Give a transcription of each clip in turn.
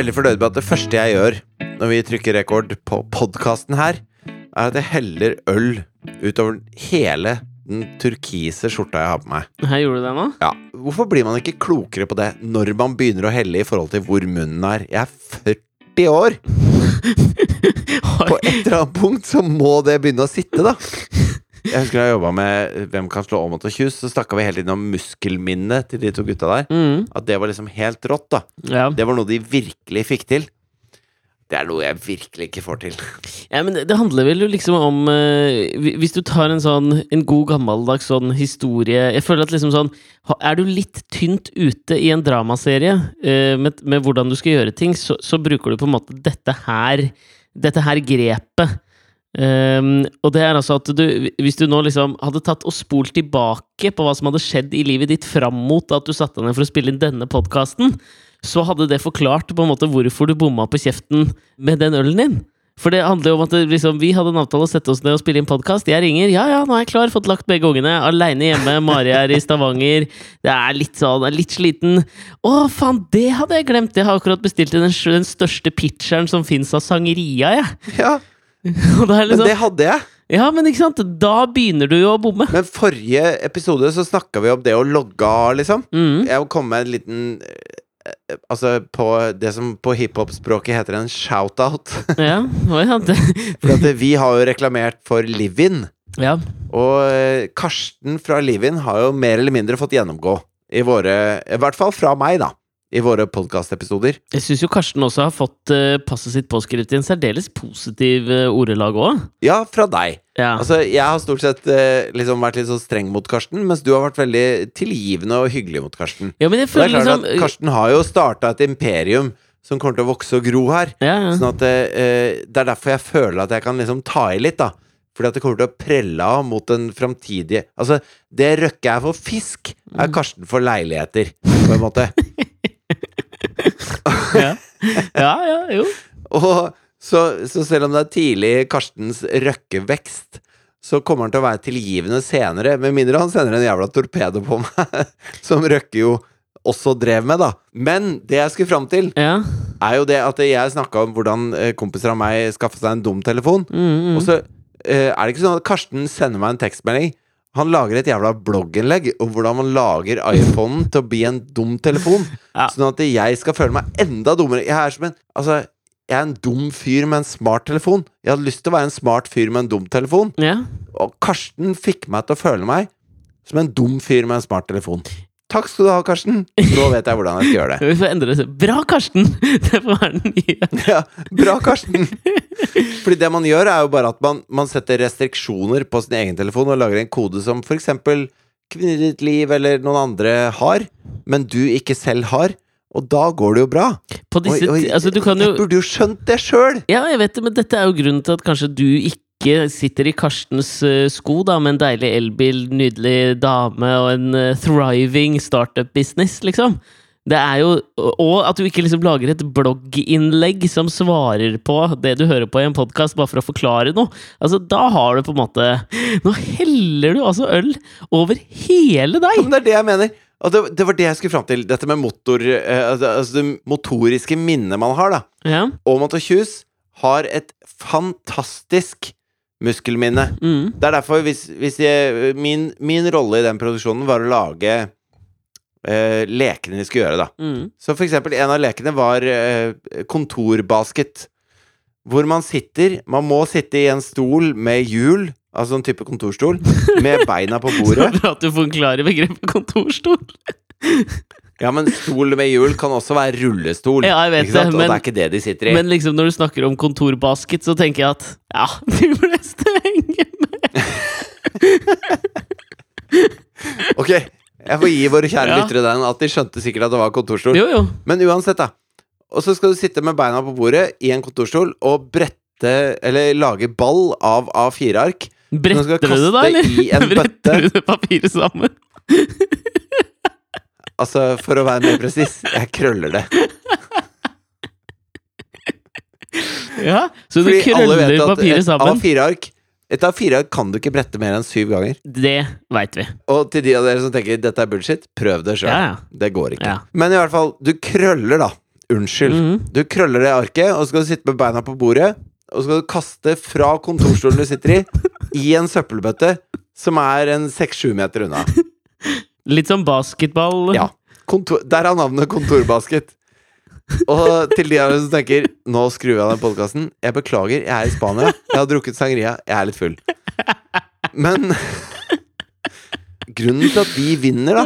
veldig fornøyd med at det første jeg gjør når vi trykker rekord på podkasten her, er at jeg heller øl utover hele den turkise skjorta jeg har på meg. Her gjorde du det nå? Ja, Hvorfor blir man ikke klokere på det når man begynner å helle i forhold til hvor munnen er? Jeg er 40 år! På et eller annet punkt så må det begynne å sitte, da. Jeg husker da jeg jobba med Hvem kan slå Aamodt og Kjus, så snakka vi hele tiden om muskelminnet til de to gutta der. Mm, At det var liksom helt rått, da. ja. Det var noe de virkelig fikk til. Det er noe jeg virkelig ikke får til. ja, men det, handler vel liksom om uh, Hvis du tar en sånn En god gammeldags sånn historie Jeg føler at liksom sånn Er du litt tynt ute i en dramaserie uh, med, med hvordan du skal gjøre ting, så, så bruker du på en måte dette her Dette her grepet. Ehm, og det er altså at du Hvis du nå liksom hadde tatt og spolt tilbake på hva som hadde skjedd i livet ditt fram mot at du satte deg ned for å spille inn denne podkasten, så hadde det forklart på en måte hvorfor du bomma på kjeften med den ølen din. For det handler jo om at det, liksom, vi hadde en avtale å sette oss ned og spille inn podkast. Jeg ringer. Ja, ja, nå er jeg klar. Fått lagt begge ungene. Aleine hjemme. Mari er i Stavanger. Det er litt sånn, er litt sliten. Å, faen, det hadde jeg glemt! Jeg har akkurat bestilt den, den største pitcheren som fins av sangeria, jeg. Ja, det er men liksom, det hadde jeg. Ja, men ikke sant? Da begynner du jo å bomme. Men forrige episode så snakka vi om det å logge av, liksom. Mm. Jeg kom med en liten eh, Altså på det som på hiphop-språket heter en shout-out. Ja, ja, For at vi har jo reklamert for Livin. ja. Og eh, Karsten fra Livin har jo mer eller mindre fått gjennomgå i våre I hvert fall fra meg, da. I våre podkastepisoder. Jeg syns jo Karsten også har fått eh, passet sitt påskrevet i en særdeles positiv uh, ordelag òg. Ja, fra deg. Ja. Altså, jeg har stort sett eh, liksom vært litt så streng mot Karsten, mens du har vært veldig tilgivende og hyggelig mot Karsten. ja, men jeg er føler liksom Karsten har jo starta et imperium som kommer til å vokse og gro her. ja, ja. Sånn at eh, Det er derfor jeg føler at jeg kan liksom ta i litt, da. Fordi at det kommer til å prelle av mot den framtidige Altså, det Røkke er for fisk, er Karsten for leiligheter, på en måte. ja. ja, ja, jo. Og så, så selv om det er tidlig Karstens røkkevekst, så kommer han til å være tilgivende senere, med mindre han sender en jævla torpedo på meg, som Røkke jo også drev med, da. Men det jeg skulle fram til, Ja. er jo det at jeg snakka om hvordan eh, kompiser av meg skaffa seg en dum telefon. Mm, mm. Og så eh, er det ikke sånn at Karsten sender meg en tekstmelding. Han lager et jævla blogginnlegg om hvordan man lager iPhonen til å bli en dum telefon. Ja. Sånn at jeg skal føle meg enda dummere. Jeg er som en Altså, jeg er en dum fyr med en smart telefon. Jeg hadde lyst til å være en smart fyr med en dum telefon. ja. Og Karsten fikk meg til å føle meg som en dum fyr med en smart telefon. Takk skal du ha, Karsten. Nå vet jeg hvordan jeg skal gjøre det. Vi får endre det. Bra, Karsten! Det får være den nye. Ja, bra, Karsten! Fordi det man gjør, er jo bare at man, man setter restriksjoner på sin egen telefon og lager en kode som eksempel kvinner i ditt liv eller noen andre har, men du ikke selv har. Og da går det jo bra. På disse, Oi, oi, altså, du kan jo Jeg burde jo skjønt det sjøl! Ja, jeg vet det, men dette er jo grunnen til at kanskje du ikke sitter i Karstens eh, sko, da, med en deilig elbil, nydelig dame og en eh, thriving startup-business, liksom. Det er jo Og at du ikke liksom lager et blogginnlegg som svarer på det du hører på i en podkast, bare for å forklare noe. Altså, da har du på en måte Nå heller du altså øl over hele deg! men det er det jeg mener. Og det, det var det jeg skulle fram til. Dette med motor eh, altså, altså det motoriske minnet man har, da. Ja. Og Motor Kjus har et fantastisk muskelminne. Mm. Det er derfor hvis, hvis jeg, min, min rolle i den produksjonen var å lage eh, lekene de skulle gjøre, da. Mm. Så for eksempel en av lekene var eh, kontorbasket. Hvor man sitter Man må sitte i en stol med hjul, altså en type kontorstol, med beina på Så bordet. bra at du forklarer begrepet kontorstol. Ja, men stol med hjul kan også være rullestol. Ja, jeg vet det, Og det er ikke det de sitter i. Men liksom når du snakker om kontorbasket, så tenker jeg at ja, de fleste henger med. Ok, jeg får gi våre kjære Ja. lyttere den, at de skjønte sikkert at det var kontorstol. Jo, jo. Men uansett, da. Og så skal du sitte med beina på bordet i en kontorstol og brette Eller lage ball av A4-ark. Bretter du det da, eller? i en bøtte. Bretter du det papiret sammen? Altså, for å være mer presis, jeg krøller det. Ja, Så du Fordi alle vet krøller at papiret et sammen? A4-ark Et A4-ark kan du ikke brette mer enn syv ganger. Det veit vi. Og til de av dere som tenker dette er bullshit, prøv det sjøl. Ja, ja. Det går ikke. Ja. Men i hvert fall, du krøller da unnskyld. Mhm. Du krøller det arket, og så skal du sitte med beina på bordet, og så skal du kaste fra kontorstolen du sitter i, i en søppelbøtte som er en seks-sju meter unna. Litt som basketball. Ja. Kontor, der er navnet kontorbasket. Og til de av dere som tenker Nå skrur vi av den podkasten. Jeg beklager, jeg er i Spania. Jeg har drukket sangria. Jeg er litt full. Men grunnen til at de vinner, da,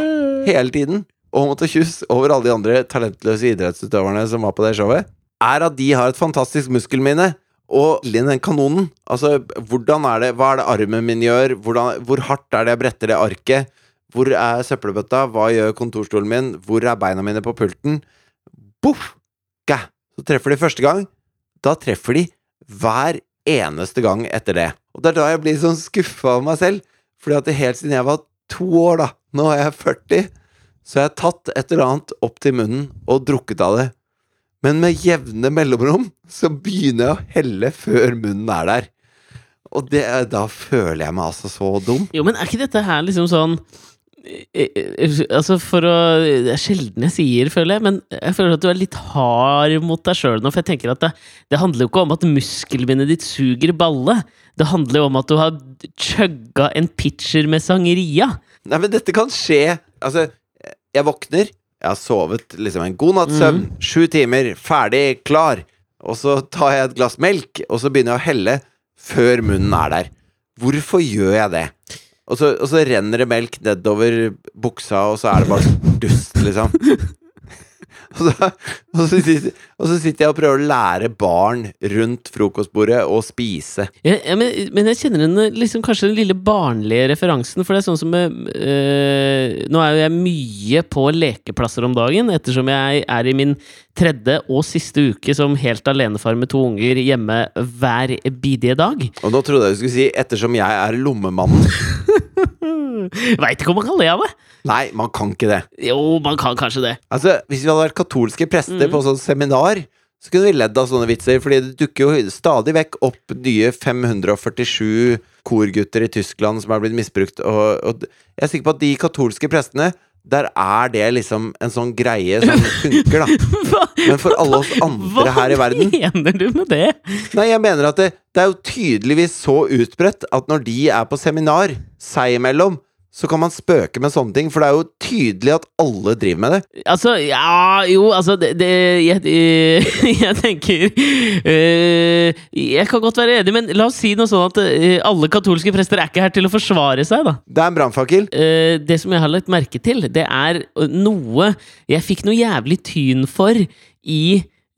hele tiden, og måtte kysse over alle de andre talentløse idrettsutøverne som var på det showet, er at de har et fantastisk muskelminne. Og den kanonen Altså, hvordan er det Hva er det armen min gjør? Hvordan, hvor hardt er det jeg bretter det arket? Hvor er søppelbøtta? Hva gjør kontorstolen min? Hvor er beina mine på pulten? Boff! Gæ! Så treffer de første gang. Da treffer de hver eneste gang etter det. Og det er da jeg blir sånn skuffa over meg selv. Fordi at helt siden jeg var to år, da Nå er jeg 40. Så jeg har tatt et eller annet opp til munnen og drukket av det. Men med jevne mellomrom så begynner jeg å helle før munnen er der. Og det, da føler jeg meg altså så dum. Jo, men er ikke dette her liksom sånn Altså, for å Det er sjelden jeg sier, føler jeg, men jeg føler at du er litt hard mot deg sjøl nå. For jeg tenker at det, det handler jo ikke om at muskelminnet ditt suger balle. Det handler jo om at du har chugga en pitcher med sangeria. Nei, men dette kan skje. Altså, jeg våkner, jeg har sovet liksom en god natts søvn, sju timer, ferdig, klar. Og så tar jeg et glass melk, og så begynner jeg å helle før munnen er der. Hvorfor gjør jeg det? Og så, og så renner det melk nedover buksa, og så er det bare dust, liksom. Og så, og, så sitter, og så sitter jeg og prøver å lære barn rundt frokostbordet å spise. Ja, ja, men, men jeg kjenner den liksom kanskje den lille barnlige referansen. For det er sånn som øh, Nå er jo jeg mye på lekeplasser om dagen, ettersom jeg er i min tredje og siste uke som helt alenefar med to unger hjemme hver bidige dag. Og nå trodde jeg du skulle si 'ettersom jeg er lommemannen'. Veit ikke om man kan le av det! Nei, man kan ikke det. Jo, man kan kanskje det. Altså, Hvis vi hadde vært katolske prester på sånn seminar, så kunne vi ledd av sånne vitser, fordi det dukker jo stadig vekk opp nye 547 korgutter i Tyskland som er blitt misbrukt, og, og jeg er sikker på at de katolske prestene der er det liksom en sånn greie som funker, da. Hva, Men for alle oss andre her i verden Hva mener du med det? Nei, jeg mener at det, det er jo tydeligvis så utbredt at når de er på seminar seg imellom, så kan man spøke med sånne ting, for det er jo tydelig at alle driver med det. Altså, ja Jo, altså det, det jeg, jeg tenker øh, Jeg kan godt være enig, men la oss si noe sånn at øh, alle katolske prester er ikke her til å forsvare seg, da. Det er en brannfakkel. Uh, det som jeg har lagt merke til, det er noe jeg fikk noe jævlig tyn for i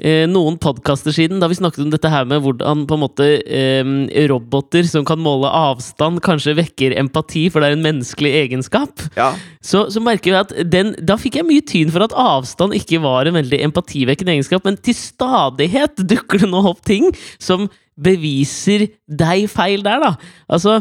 eh, noen podkaster siden, da vi snakket om dette her med hvordan på en måte eh, roboter som kan måle avstand, kanskje vekker empati, for det er en menneskelig egenskap. Ja. Så, så merker vi at den, Da fikk jeg mye tyn for at avstand ikke var en veldig empativekkende egenskap, men til stadighet dukker det nå opp ting som beviser deg feil der, da. Altså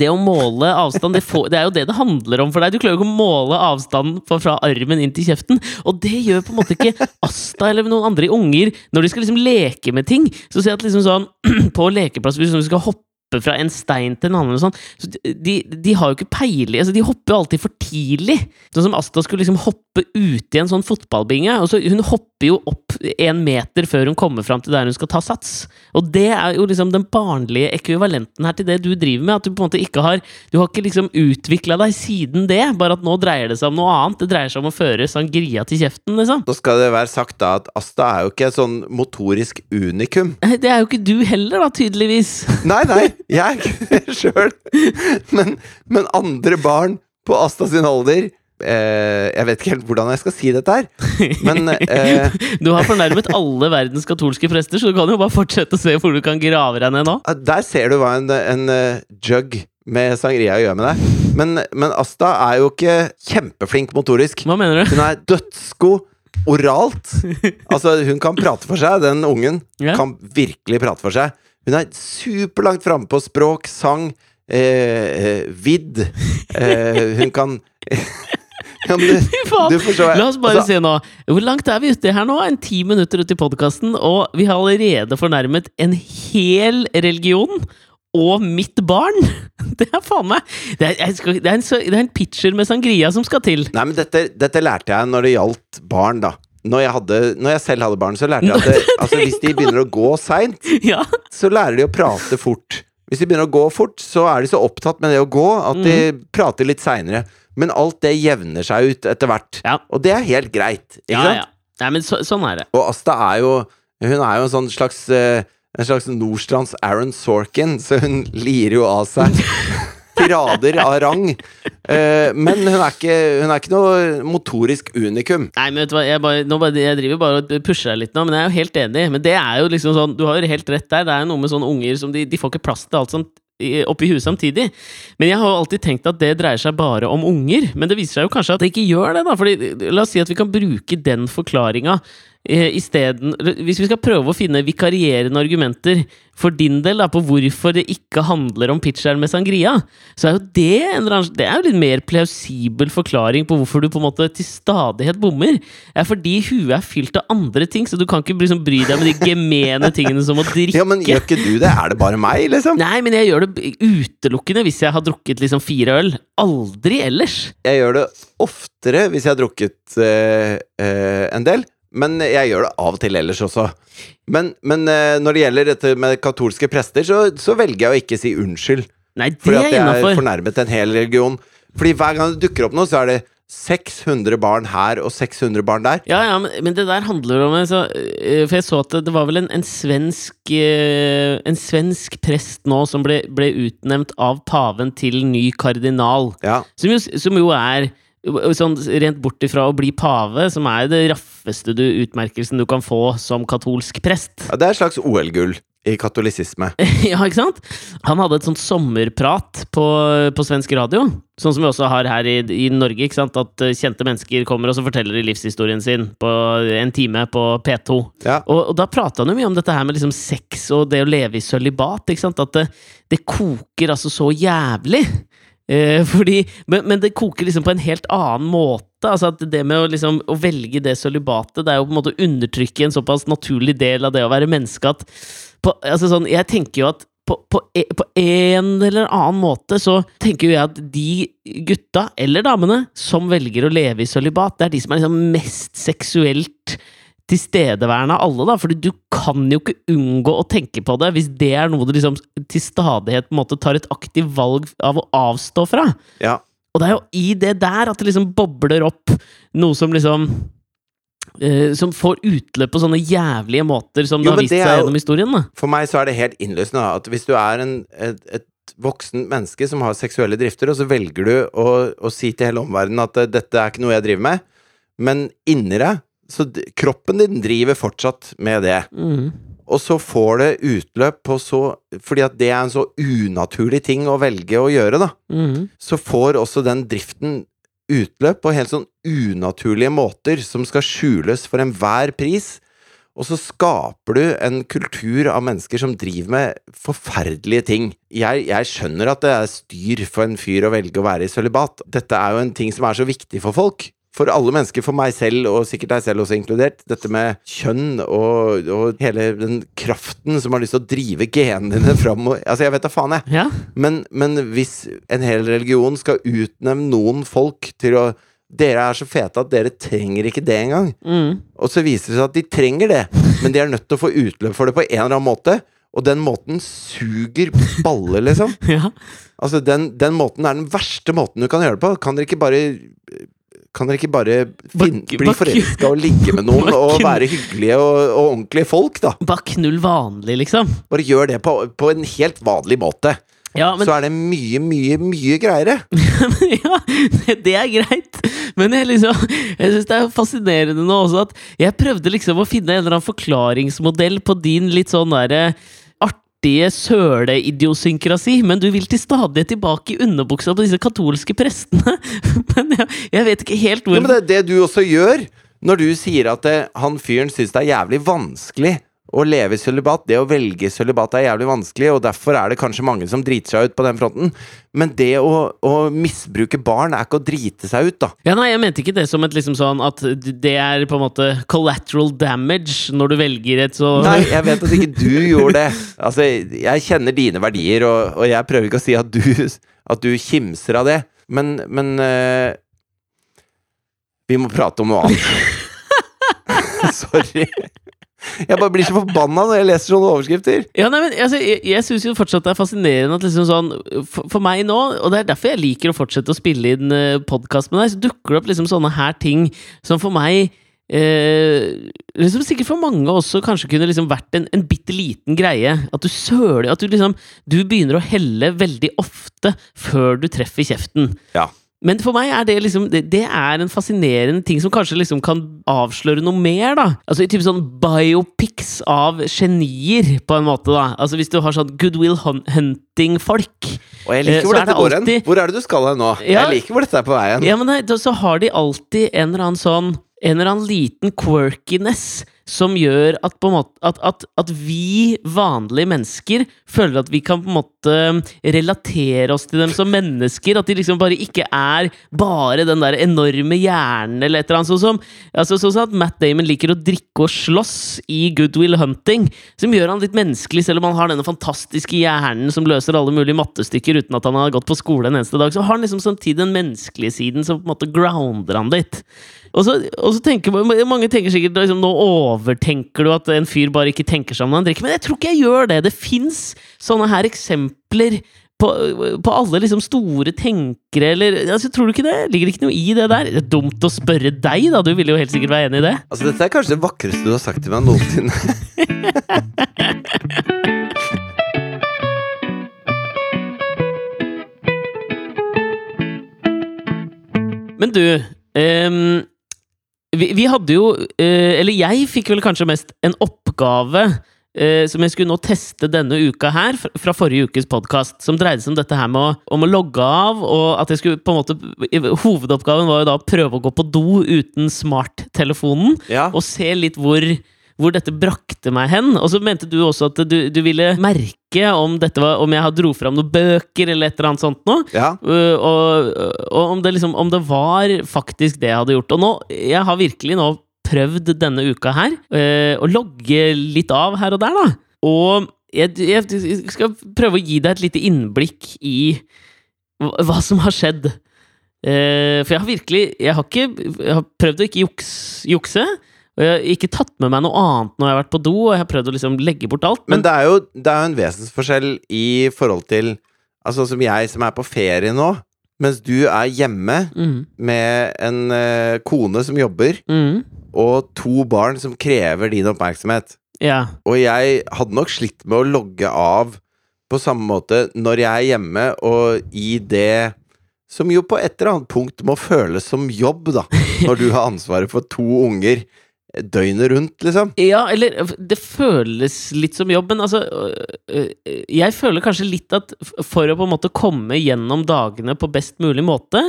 det å måle avstand, det, får, det er jo det det handler om for deg. Du klarer jo ikke å måle avstanden fra, armen inn til kjeften. Og det gjør på en måte ikke Asta eller noen andre unger når de skal liksom leke med ting. Så ser jeg at liksom sånn på lekeplass, hvis du skal hoppe fra en stein til en annen, sånn, så de, de har jo ikke peiling altså De hopper jo alltid for tidlig. Sånn som Asta skulle liksom hoppe uti en sånn fotballbinge. Og så Hun hopper jo opp en meter før hun kommer fram til der hun skal ta sats. Og det er jo liksom den barnlige ekvivalenten her til det du driver med. At du på en måte ikke har Du har ikke liksom utvikla deg siden det, bare at nå dreier det seg om noe annet. Det dreier seg om å føre sangria til kjeften, liksom. Så skal det være sagt da at Asta er jo ikke et sånn motorisk unikum. Det er jo ikke du heller, da, tydeligvis. Nei, nei, jeg er ikke det sjøl. Men, men andre barn på Asta sin alder eh, Jeg vet ikke helt hvordan jeg skal si dette her, men eh, Du har fornærmet alle verdens katolske prester, så du kan jo bare fortsette å se hvor du kan grave deg ned nå. Der ser du hva en, en eh, jug med sangria gjør med deg. Men, men Asta er jo ikke kjempeflink motorisk. Hva mener du? Hun er dødsgod oralt. Altså, hun kan prate for seg, den ungen. Yeah. Kan virkelig prate for seg. Hun er superlangt framme på språk, sang, eh, eh, vidd. Eh, hun kan ja, men det, faen! du La oss bare altså, se nå. Hvor langt er vi ute her nå? En ti minutter ute i podkasten, og vi har allerede fornærmet en hel religion. Og mitt barn! Det er faen meg Det er, skal, det er, en, det er en pitcher med sangria som skal til. Nei, men dette, dette lærte jeg når det gjaldt barn, da. når jeg, hadde, når jeg selv hadde barn, så lærte jeg at det, altså, hvis de begynner å gå seint, Ja. så lærer de å prate fort. Hvis de begynner å gå fort, så er de så opptatt med det å gå at de prater litt seinere. Men alt det jevner seg ut etter hvert. Ja. Og det er helt greit. Ikke ja, sant? ja. Nei, men så, sånn er det. Og Asta er jo Hun er jo en sånn slags eh, En slags Nordstrands Aaron Sorkin, så hun lirer jo av seg tirader av rang. Uh, men hun er, ikke, hun er ikke noe motorisk unikum. Nei, men vet du hva, jeg, bare, nå jeg driver bare og pusher deg litt nå, men jeg er jo helt enig. Men det er jo liksom sånn, du har jo helt rett der. Det er jo noe med sånne unger som de, de får ikke plass til alt sånt oppi huet samtidig. Men jeg har jo alltid tenkt at det dreier seg bare om unger. Men det viser seg jo kanskje at det ikke gjør det, da. Fordi, la oss si at vi kan bruke den forklaringa isteden Hvis vi skal prøve å finne vikarierende argumenter for din del da, på hvorfor det ikke handler om pitcheren med sangria, så er jo det en Det er jo litt mer plausibel forklaring på hvorfor du på en måte til stadighet bommer. Det er fordi huet er fylt av andre ting, så du kan ikke liksom bry deg med de gemene tingene som å drikke. Ja, men gjør ikke du det? Er det bare meg, liksom? Nei, men jeg gjør det utelukkende hvis jeg har drukket liksom fire øl. Aldri ellers. Jeg gjør det oftere hvis jeg har drukket øh, øh, en del. Men jeg gjør det av og til ellers også. Men, men eh, når det gjelder dette med katolske prester, så, så velger jeg å ikke si unnskyld. Nei, det Fordi er at jeg innafor. fornærmet en hel religion. Fordi hver gang det dukker opp noe, så er det 600 barn her og 600 barn der. Ja, ja, men, men det der handler om så, eh, For jeg så at det, det var vel en, en svensk eh, En svensk prest nå som ble, ble utnevnt av paven til ny kardinal. Ja, Som jo, som jo er Sånn rent bort ifra å bli pave, som er det raffeste du, utmerkelsen du kan få som katolsk prest. Ja, Det er et slags OL-gull i katolisisme. ja, ikke sant? Han hadde et sånt sommerprat på, på svensk radio, sånn som vi også har her i, i Norge. ikke sant? At eh, kjente mennesker kommer og så forteller de livshistorien sin på en time på P2. Ja. Og, og da prata han jo mye om dette her med liksom sex og det å leve i sølibat. ikke sant? At det, det koker altså så jævlig. Eh, fordi, men, men det koker liksom på en helt annen måte. Altså at Det med å, liksom, å velge det sølibatet, det er jo på en måte å undertrykke en såpass naturlig del av det å være menneske at på, altså sånn, Jeg tenker jo at på, på, e- på en eller annen måte så tenker jeg at de gutta, eller damene, som velger å leve i sølibat, det er de som er liksom mest seksuelt tilstedeværende av alle, da. Fordi du kan jo ikke unngå å tenke på det hvis det er noe du liksom til stadighet på en måte tar et aktivt valg av å avstå fra. Ja. Og det er jo i det der at det liksom bobler opp noe som liksom Uh, Som får utløp på sånne jævlige måter som det har vist det seg gjennom historien. da For meg så er det helt innløsende at hvis du er en, et, et voksen menneske som har seksuelle drifter, og så velger du å, å si til hele omverdenen at eh, dette er ikke noe jeg driver med, men inni deg så Kroppen din driver fortsatt med det. Mm. Og så får det utløp på så Fordi at det er en så unaturlig ting å velge å gjøre, da. Mm. Så får også den driften utløp på helt sånn unaturlige måter som skal skjules for enhver pris. Og så skaper du en kultur av mennesker som driver med forferdelige ting. Jeg, jeg skjønner at det er styr for en fyr å velge å være i sølibat. Dette er jo en ting som er så viktig for folk. For alle mennesker, for meg selv, og sikkert deg selv også inkludert. Dette med kjønn og, og hele den kraften som har lyst til å drive genene dine fram. og- Altså, jeg vet da faen, jeg. Ja. Men, men hvis en hel religion skal utnevne noen folk til å Dere er så fete at dere trenger ikke det engang. Mm. Og så viser det seg at de trenger det, men de er nødt til å få utløp for det på en eller annen måte. Og den måten suger baller, liksom. ja. Altså, den, den måten er den verste måten du kan gjøre det på. Kan dere ikke bare Kan dere ikke bare finne, Bak- bli bak- forelska og ligge med noen og være hyggelige og, og ordentlige folk, da? Bare knull vanlig, liksom. Bare gjør det på, på en helt vanlig måte. Ja, men Så er det mye, mye, mye greiere. ja, det- det er greit. Men jeg, liksom, jeg syns det er fascinerende nå også at jeg prøvde liksom å finne en eller annen forklaringsmodell på din litt sånn derre artige søleidiosynkrasi, men du vil til stadighet tilbake i underbuksa på disse katolske prestene. Men jeg, jeg vet ikke helt Ja, hvor men det det du også gjør når du sier at det, han fyren syns det er jævlig vanskelig å leve i sølibat. Det å velge sølibat er jævlig vanskelig, og derfor er det kanskje mange som driter seg ut på den fronten. Men det å, å misbruke barn er ikke å drite seg ut, da. Ja, nei, Jeg mente ikke det som et liksom sånn at det er på en måte collateral damage når du velger et så Nei, jeg vet at ikke du gjorde det. Altså, jeg kjenner dine verdier, og, og jeg prøver ikke å si at du, at du kimser av det, men, men eh, Vi må prate om noe annet. Sorry. Jeg bare blir så forbanna når jeg leser sånne overskrifter. Ja, nei, men altså, Jeg, jeg syns jo fortsatt det er fascinerende at liksom sånn for, for meg nå, og det er derfor jeg liker å fortsette å spille inn uh, podkast med deg, så dukker det opp liksom sånne her ting som for meg Eh, liksom sikkert for mange også kanskje kunne liksom vært en, en bitte liten greie. At du søler At du liksom Du begynner å helle veldig ofte før du treffer kjeften. Ja. Men for meg er det liksom det, det er en fascinerende ting som kanskje liksom kan avsløre noe mer, da. Altså i type sånn biopics av genier, på en måte, da. Altså hvis du har sånn goodwill hunting-folk. Og jeg liker Eh, hvor dette det går hen. Hvor er det du skal hen nå? Ja. Jeg liker hvor dette er på vei hen. Ja, men nei, da- så har de alltid en eller annen sånn En eller annen liten quirkiness som gjør at, måte, at, at, at vi vanlige mennesker føler at vi kan på en måte relatere oss til dem som mennesker. At de liksom bare ikke er bare den der enorme hjernen eller et eller annet. Sånn som, altså, sånn at Matt Damon liker å drikke og slåss i Goodwill Hunting. Som gjør han litt menneskelig, selv om han har denne fantastiske hjernen som løser alle mulige mattestykker uten at han har gått på skole en eneste dag. Så har han liksom samtidig den menneskelige siden som på en måte grounder han litt. Og så, og så tenker man- Mange tenker sikkert liksom, nå overtenker du at en fyr bare ikke tenker seg om når han drikker, men jeg tror ikke jeg gjør det. Det fins sånne her eksempler på, på alle liksom store tenkere, eller altså, Tror du ikke det? Ligger det ikke noe i det der? Det er dumt å spørre deg, da. Du ville jo helt sikkert være enig i det. Altså, dette er kanskje det vakreste du har sagt til meg noensinne. Men du ehm, vi, vi hadde jo eh, Eller jeg fikk vel kanskje mest en oppgave eh, som jeg skulle nå teste denne uka her, fra, fra forrige ukes podkast, som dreide seg om dette her med å, om å logge av, og at jeg skulle på en måte Hovedoppgaven var jo da å prøve å gå på do uten smarttelefonen, Ja. og se litt hvor hvor dette brakte meg hen. Og så mente du også at du, du ville merke om dette var Om jeg dro fram noen bøker eller et eller annet sånt noe. ja. Uh, og, og om, det liksom, om det var faktisk det jeg hadde gjort. Og nå, jeg har virkelig nå prøvd denne uka her uh, å logge litt av her og der, da. Og jeg, jeg skal prøve å gi deg et lite innblikk i hva, som har skjedd. Uh, for jeg har virkelig Jeg har, ikke, jeg har prøvd å ikke juks, jukse. Og jeg har ikke tatt med meg noe annet når jeg har vært på do, og jeg har prøvd å liksom legge bort alt. Men det er, jo, det er jo en vesensforskjell i forhold til Altså som jeg som er på ferie nå, mens du er hjemme mm, med en uh, kone som jobber, mm, og to barn som krever din oppmerksomhet. ja. Og jeg hadde nok slitt med å logge av på samme måte når jeg er hjemme, og i det som jo på et eller annet punkt må føles som jobb, da. Når du har ansvaret for to unger døgnet rundt, liksom. Ja, eller det føles litt som jobben. altså øh, øh, Jeg føler kanskje litt at for å på en måte komme gjennom dagene på best mulig måte,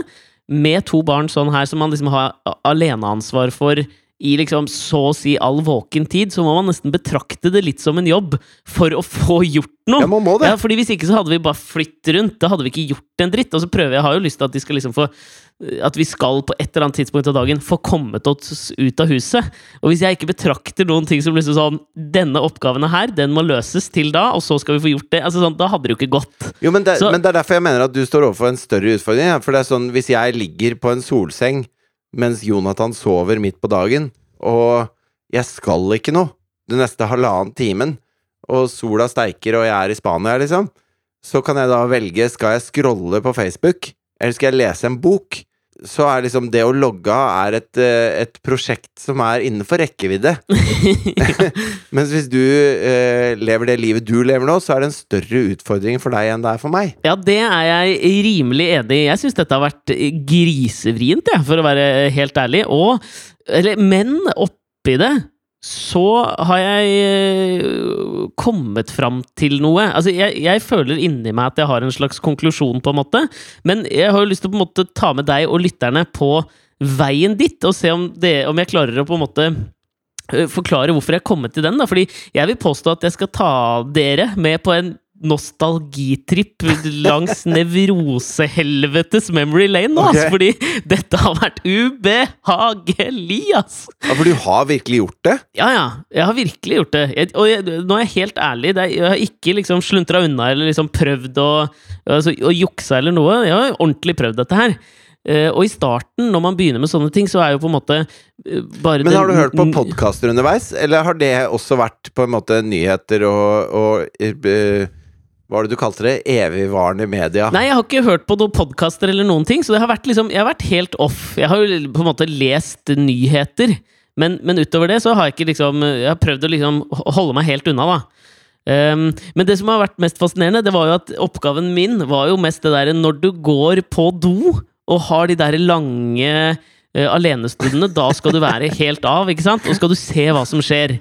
med to barn sånn her som man liksom har aleneansvar for i liksom så å si all våken tid, så må man nesten betrakte det litt som en jobb for å få gjort noe. Ja, man må det. Ja, fordi Hvis ikke så hadde vi bare flyttet rundt. Da hadde vi ikke gjort en dritt. Og så prøver jeg har jo lyst til at de skal liksom få At vi skal på et eller annet tidspunkt av dagen få kommet oss ut av huset. Og hvis jeg ikke betrakter noen ting som liksom sånn Denne oppgaven her, den må løses til da, og så skal vi få gjort det. Altså sånn, Da hadde det jo ikke gått. Jo, men det, men det er derfor jeg mener at du står overfor en større utfordring. ja. For det er sånn, hvis jeg ligger på en solseng mens Jonathan sover midt på dagen, og jeg skal ikke noe den neste halvannen timen, og sola steiker og jeg er i Spania, liksom, så kan jeg da velge skal jeg scrolle på Facebook, eller skal jeg lese en bok? Så er liksom det å logge av er et, eh, et prosjekt som er innenfor rekkevidde. Mens hvis du eh, lever det livet du lever nå, så er det en større utfordring for deg enn det er for meg. Ja, det er jeg rimelig enig i. Jeg syns dette har vært grisevrient, jeg, for å være helt ærlig. Og, eller, men oppi det så har jeg øh, kommet fram til noe. Altså, jeg, jeg føler inni meg at jeg har en slags konklusjon, på en måte. Men jeg har jo lyst til å på en måte ta med deg og lytterne på veien dit, og se om, det, om jeg klarer å på en måte øh, forklare hvorfor jeg er kommet til den. Da. Fordi jeg vil påstå at jeg skal ta dere med på en nostalgitripp langs nevrosehelvetes memory lane nå, okay. ass, fordi dette har vært ubehagelig, ass! Ja, For du har virkelig gjort det? Ja, ja. Jeg har virkelig gjort det. Jeg, og jeg, nå er jeg helt ærlig. Det er, jeg har ikke liksom sluntra unna eller liksom prøvd å, altså, å jukse eller noe. Jeg har ordentlig prøvd dette her. Uh, og i starten, når man begynner med sånne ting, så er jo på en måte uh, bare Men har du hørt på podkaster underveis, eller har det også vært på en måte nyheter og, og eh, Hva var det du kalte det? Evigvarende media? Nei, jeg har ikke hørt på noen podkaster eller noen ting, så det har vært liksom, jeg har vært helt off. Jeg har jo på en måte lest nyheter, men, men utover det så har jeg ikke liksom Jeg har prøvd å liksom holde meg helt unna, da. Um, men det som har vært mest fascinerende, det var jo at oppgaven min var jo mest det derre når du går på do og har de der lange uh, alenestundene, da skal du være helt av, ikke sant? Og skal du se hva som skjer.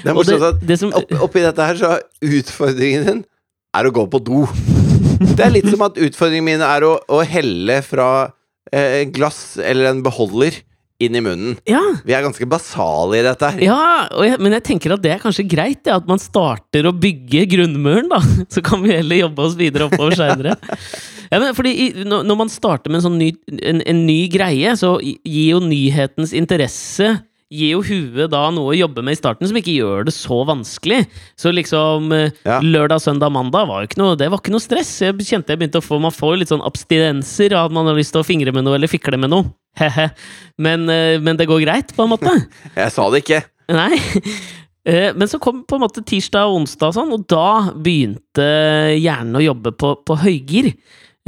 Det er morsomt at det som, opp, oppi dette her, så er utfordringen din er å gå på do. Det er litt som at utfordringen min er å, å helle fra eh, glass eller en beholder inn i munnen. ja, Vi er ganske basale i dette her. Ja, jeg, men jeg tenker at det er kanskje greit, ja, at man starter å bygge grunnmuren, da. Så kan vi heller jobbe oss videre oppover seinere. Ja, men fordi i, når, når man starter med en sånn ny, en, en ny greie, så gir jo nyhetens interesse Gir jo huet da noe å jobbe med i starten som ikke gjør det så vanskelig. Så liksom eh, Ja. lørdag, søndag, mandag var jo ikke noe, det var ikke noe stress. Jeg kjente jeg begynte å få Man får litt sånn abstinenser av at man har lyst til å fingre med noe eller fikle med noe. Men, eh, men det går greit, på en måte. Jeg sa det ikke. Nei. Eh, Men så kom på en måte tirsdag og onsdag, og sånn, og da begynte hjernen å jobbe på, på høygir.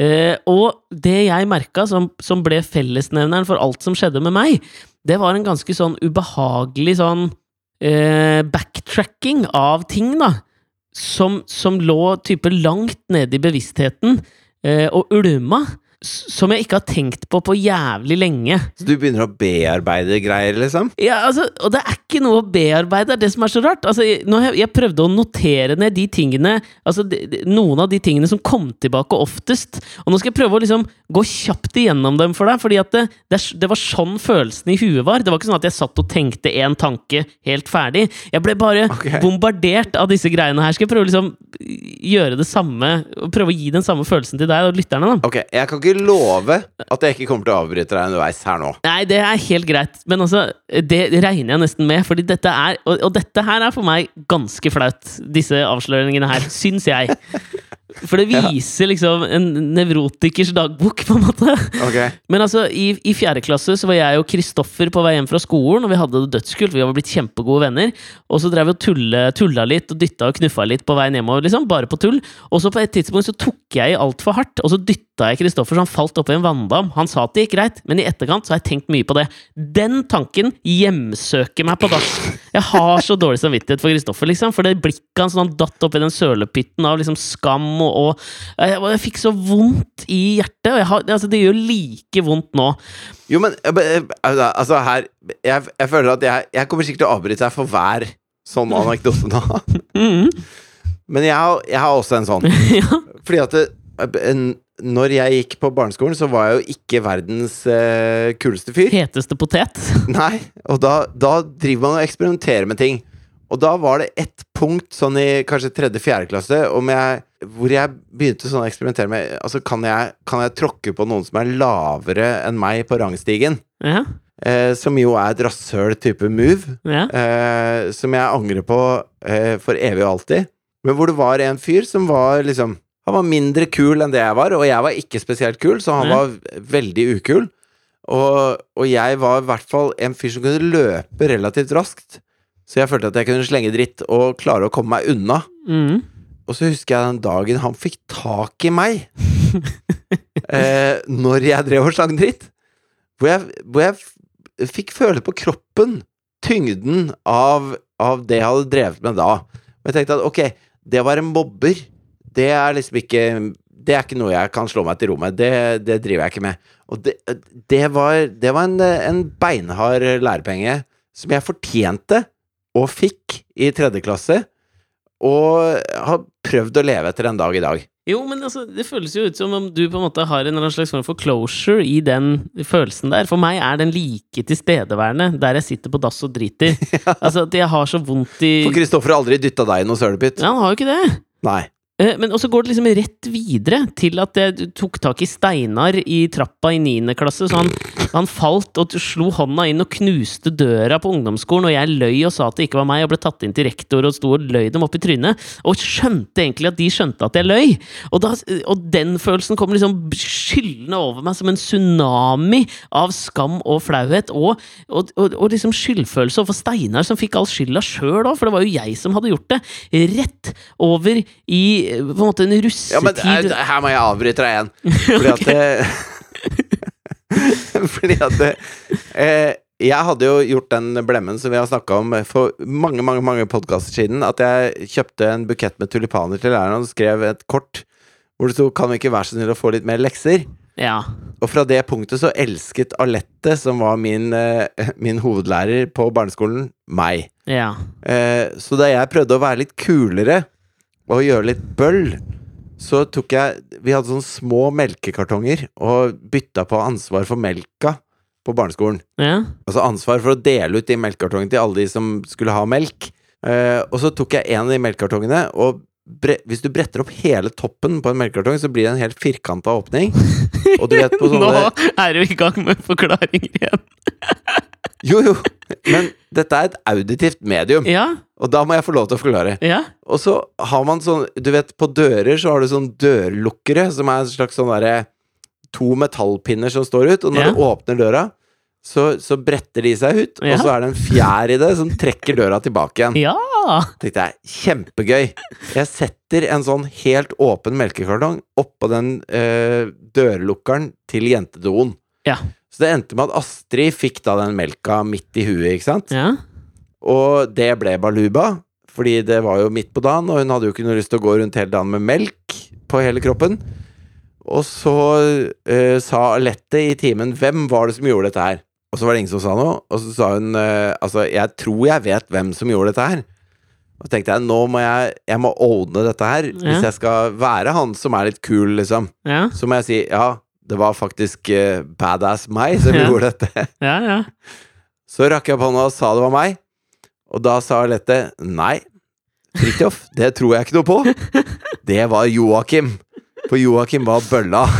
Eh, og det jeg merka som, som ble fellesnevneren for alt som skjedde med meg, det var en ganske sånn ubehagelig sånn eh, backtracking av ting, da. Som, som lå type langt nede i bevisstheten eh, og ulma. Som jeg ikke har tenkt på på jævlig lenge. Så du begynner å bearbeide greier, liksom? Ja, altså, og det er ikke noe å bearbeide, det er det som er så rart. Altså, jeg, jeg, jeg prøvde å notere ned de tingene Altså, de, de, noen av de tingene som kom tilbake oftest. Og nå skal jeg prøve å liksom gå kjapt igjennom dem for deg, fordi at det, det, det var sånn følelsen i huet var. Det var ikke sånn at jeg satt og tenkte én tanke helt ferdig. Jeg ble bare okay. bombardert av disse greiene her. Skal jeg prøve å liksom gjøre det samme, prøve å gi den samme følelsen til deg og lytterne, da? Ok, jeg kan ikke love at jeg ikke kommer til å avbryte deg underveis her nå. Nei, det er helt greit, men altså, det regner jeg nesten med, fordi dette er Og, og dette her er for meg ganske flaut, disse avsløringene her, syns jeg. For det viser liksom en nevrotikers dagbok, på en måte. Okay. Men altså, i, i fjerde klasse så var jeg og Kristoffer på vei hjem fra skolen, og vi hadde det dødskult. Vi var blitt kjempegode venner. Og så drev vi og tulle, tulla litt og dytta og knuffa litt på veien hjemover, liksom. Bare på tull. Og så på et tidspunkt så tok jeg i altfor hardt, og så dytta jeg Kristoffer så han falt oppi en vanndam. Han sa at det gikk greit, men i etterkant så har jeg tenkt mye på det. Den tanken hjemsøker meg på dass. Jeg har så dårlig samvittighet for Kristoffer, liksom. For det blikket hans han datt i den sølepytten av liksom skam og, og jeg, jeg fikk så vondt i hjertet. Og har, altså, det gjør like vondt nå. Jo, men eh, eh, altså her Jeg, jeg føler at jeg, jeg kommer sikkert til å avbryte deg for hver sånn anekdote nå. Mhm. Men jeg har, jeg har også en sånn. ja. Fordi at det, en- når jeg gikk på barneskolen, så var jeg jo ikke verdens eh, kuleste fyr. Heteste potet. Nei, og da, da driver man og eksperimenterer med ting. Og da var det ett punkt sånn i kanskje tredje-fjerde klasse jeg, hvor jeg begynte sånn å eksperimentere med Altså, kan jeg, kan jeg tråkke på noen som er lavere enn meg på rangstigen? Ja. Eh, som jo er et rasshøl-type move. ja. Eh, som jeg angrer på eh, for evig og alltid. Men hvor det var en fyr som var liksom Han var mindre kul enn det jeg var, og jeg var ikke spesielt kul, så han var veldig ukul. Og, og jeg var i hvert fall en fyr som kunne løpe relativt raskt. Så jeg følte at jeg kunne slenge dritt og klare å komme meg unna. Mm. Og så husker jeg den dagen han fikk tak i meg eh, Når jeg drev og slang dritt. Hvor jeg, hvor jeg fikk føle på kroppen tyngden av, av det jeg hadde drevet med da. Og jeg tenkte at ok, det å være mobber, det er liksom ikke Det er ikke noe jeg kan slå meg til ro med. Det, det driver jeg ikke med. Og det, det var, det var en, en beinhard lærepenge som jeg fortjente og fikk i tredje klasse, og har prøvd å leve etter en dag i dag. Jo, men altså, det føles jo ut som om du på en måte har en eller annen slags form for closure i den følelsen der. For meg er den like tilstedeværende der jeg sitter på dass og driter. Altså, at jeg har så vondt i For Kristoffer har aldri dytta deg i noe sølepytt. Ja, han har jo ikke det. Nei. Eh, Men også går det liksom rett videre til at jeg tok tak i Steinar i trappa i 9. klasse. Så han, han falt og slo hånda inn og knuste døra på ungdomsskolen, og jeg løy og sa at det ikke var meg, og ble tatt inn til rektor og sto og løy dem opp i trynet. Og skjønte egentlig at de skjønte at jeg løy. Og, da, og den følelsen kom liksom skyllende over meg som en tsunami av skam og flauhet, og, og, og liksom skyldfølelse overfor Steinar, som fikk all skylda sjøl òg, for det var jo jeg som hadde gjort det. Rett over i på en måte en Ja, men russetid. eh, her må jeg avbryte deg igjen. Fordi at Fordi at eh, Jeg hadde jo gjort den blemmen som vi har snakka om for mange mange, mange podkaster siden. At jeg kjøpte en bukett med tulipaner til læreren og skrev et kort hvor det sto 'Kan vi ikke være så snill å få litt mer lekser?' Ja. Og fra det punktet så elsket Alette, som var min, eh, min hovedlærer på barneskolen, meg. ja. Eh, så da jeg prøvde å være litt kulere og gjøre litt bøll, så tok jeg Vi hadde sånne små melkekartonger og bytta på ansvar for melka på barneskolen. ja. Altså ansvar for å dele ut de melkekartongene til alle de som skulle ha melk. Uh, og så tok jeg en av de melkekartongene, og hvis du bretter opp hele toppen på en melkekartong, så blir det en helt firkanta åpning. Og du vet på Nå er du i gang med forklaringer igjen. Jo, jo, men dette er et auditivt medium, Ja, og da må jeg få lov til å forklare. ja. Og så har man sånn Du vet, på dører så har du sånn dørlukkere, som er en slags sånn derre To metallpinner som står ut, og når Ja. du åpner døra, så, så bretter de seg ut, og så er det en fjær i det som trekker døra tilbake igjen. Ja! Tenkte jeg, kjempegøy. Jeg setter en sånn helt åpen melkekartong oppå den øh, dørlukkeren til jentedoen. Ja. Så det endte med at Astrid fikk da den melka midt i huet, ikke sant? Ja. Og det ble baluba, fordi det var jo midt på dagen, og hun hadde jo ikke noe lyst til å gå rundt hele dagen med melk på hele kroppen. Og så uh, sa Alette i timen 'Hvem var det som gjorde dette her?' Og så var det ingen som sa noe, og så sa hun uh, 'Altså, jeg tror jeg vet hvem som gjorde dette her'. Og så tenkte jeg nå må jeg Jeg må ordne dette her. Ja. Hvis jeg skal være han som er litt kul, liksom, Ja. så må jeg si 'Ja, det var faktisk uh, badass meg som Ja. gjorde dette'. Ja, ja. Så rakk jeg opp hånda og sa det var meg. Og da sa Alette nei. Fridtjof, det tror jeg ikke noe på. Det var Joakim. For Joakim var bølla.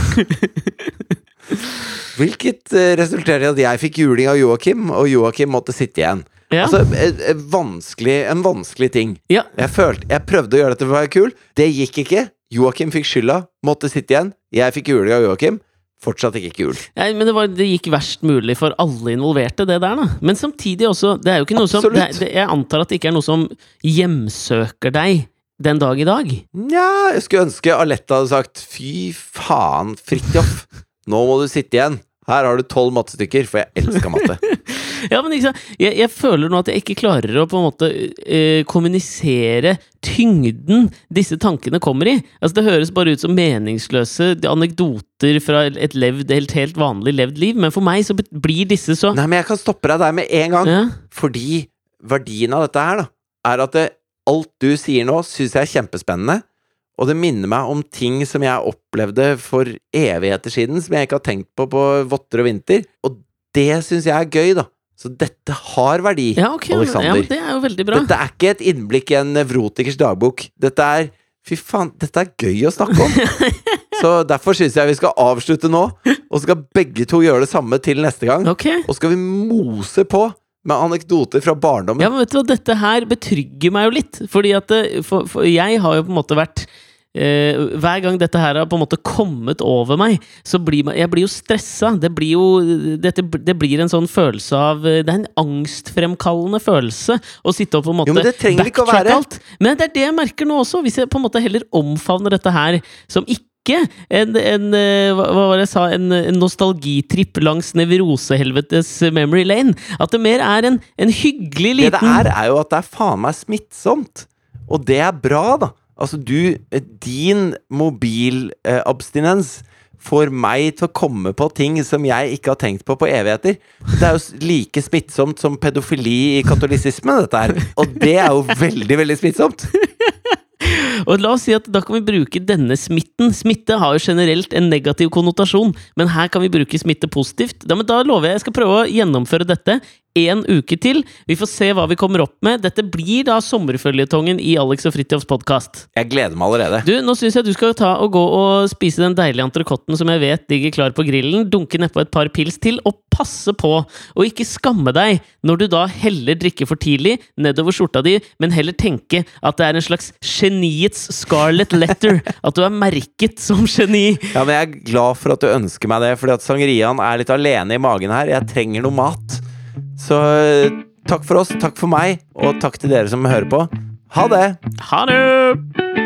Hvilket eh, resulterte i at jeg fikk juling av Joakim, og Joakim måtte sitte igjen. Ja. Altså, en, en vanskelig, en vanskelig ting. ja. Jeg følte, jeg prøvde å gjøre dette for å være kul. Det gikk ikke. Joakim fikk skylda, måtte sitte igjen. Jeg fikk juling av Joakim. Fortsatt ikke kul. Nei, men det, var, det gikk verst mulig for alle involverte, det der, da. Men samtidig også, det er jo ikke noe som det, det, Jeg antar at det ikke er noe som hjemsøker deg den dag i dag. Nja, jeg skulle ønske Aletta hadde sagt Fy faen, Fridtjof. Nå må du sitte igjen. Her har du tolv mattestykker, for jeg elsker matte. Ja, men sant? Jeg, jeg føler nå at jeg ikke klarer å på en måte eh, kommunisere tyngden disse tankene kommer i. Altså Det høres bare ut som meningsløse anekdoter fra et levd, helt, helt vanlig levd liv, men for meg så blir disse så Nei, men jeg kan stoppe deg der med en gang. ja, Fordi verdien av dette her, da, er at det, alt du sier nå, syns jeg er kjempespennende. Og det minner meg om ting som jeg opplevde for evigheter siden, som jeg ikke har tenkt på på votter og vinter. Og det syns jeg er gøy, da. Så dette har verdi, ja, okay, Alexander. ja, det er jo veldig bra. Dette er ikke et innblikk i en nevrotikers dagbok. Dette er Fy faen, dette er gøy å snakke om! Så derfor syns jeg vi skal avslutte nå, og så skal begge to gjøre det samme til neste gang. Okay. Og skal vi mose på med anekdoter fra barndommen. Ja, men vet du hva, dette her betrygger meg jo litt. Fordi at det, for, for jeg har jo på en måte vært eh, Hver gang dette her har på en måte kommet over meg, så blir man, jeg blir jo stressa. Det blir jo dette, Det blir en sånn følelse av Det er en angstfremkallende følelse å sitte og på en måte Jo, men det trenger ikke å være. alt. Men det er det jeg merker nå også, hvis jeg på en måte heller omfavner dette her som ikke en, en eh, hva var det jeg sa, en, en nostalgitripp langs nevrosehelvetes memory lane. At det mer er en, en hyggelig Det det er, er jo at det er faen meg smittsomt. Og det er bra, da. Altså, du eh, Din mobilabstinens får meg til å komme på ting som jeg ikke har tenkt på på evigheter. Det er jo like smittsomt som pedofili i katolisismen, dette her. Og det er jo veldig, veldig smittsomt. Og la oss si at da kan vi bruke denne smitten. Smitte har jo generelt en negativ konnotasjon, men her kan vi bruke smitte positivt. Da, da lover jeg jeg skal prøve å gjennomføre dette én uke til. Vi får se hva vi kommer opp med. Dette blir da sommerføljetongen i Alex og Fridtjofs podkast. Jeg gleder meg allerede. Du, nå syns jeg du skal ta og gå og spise den deilige entrecôten som jeg vet ligger klar på grillen, dunke nedpå et par pils til, og passe på å ikke skamme deg når du da heller drikker for tidlig nedover skjorta di, men heller tenke at det er en slags geniets scarlet letter. At du er merket som geni. Ja, men Jeg er glad for at du ønsker meg det, fordi at sangeriaen er litt alene i magen her. Jeg trenger noe mat. Så eh, takk for oss, takk for meg, og takk til dere som hører på. Ha det! Ha det!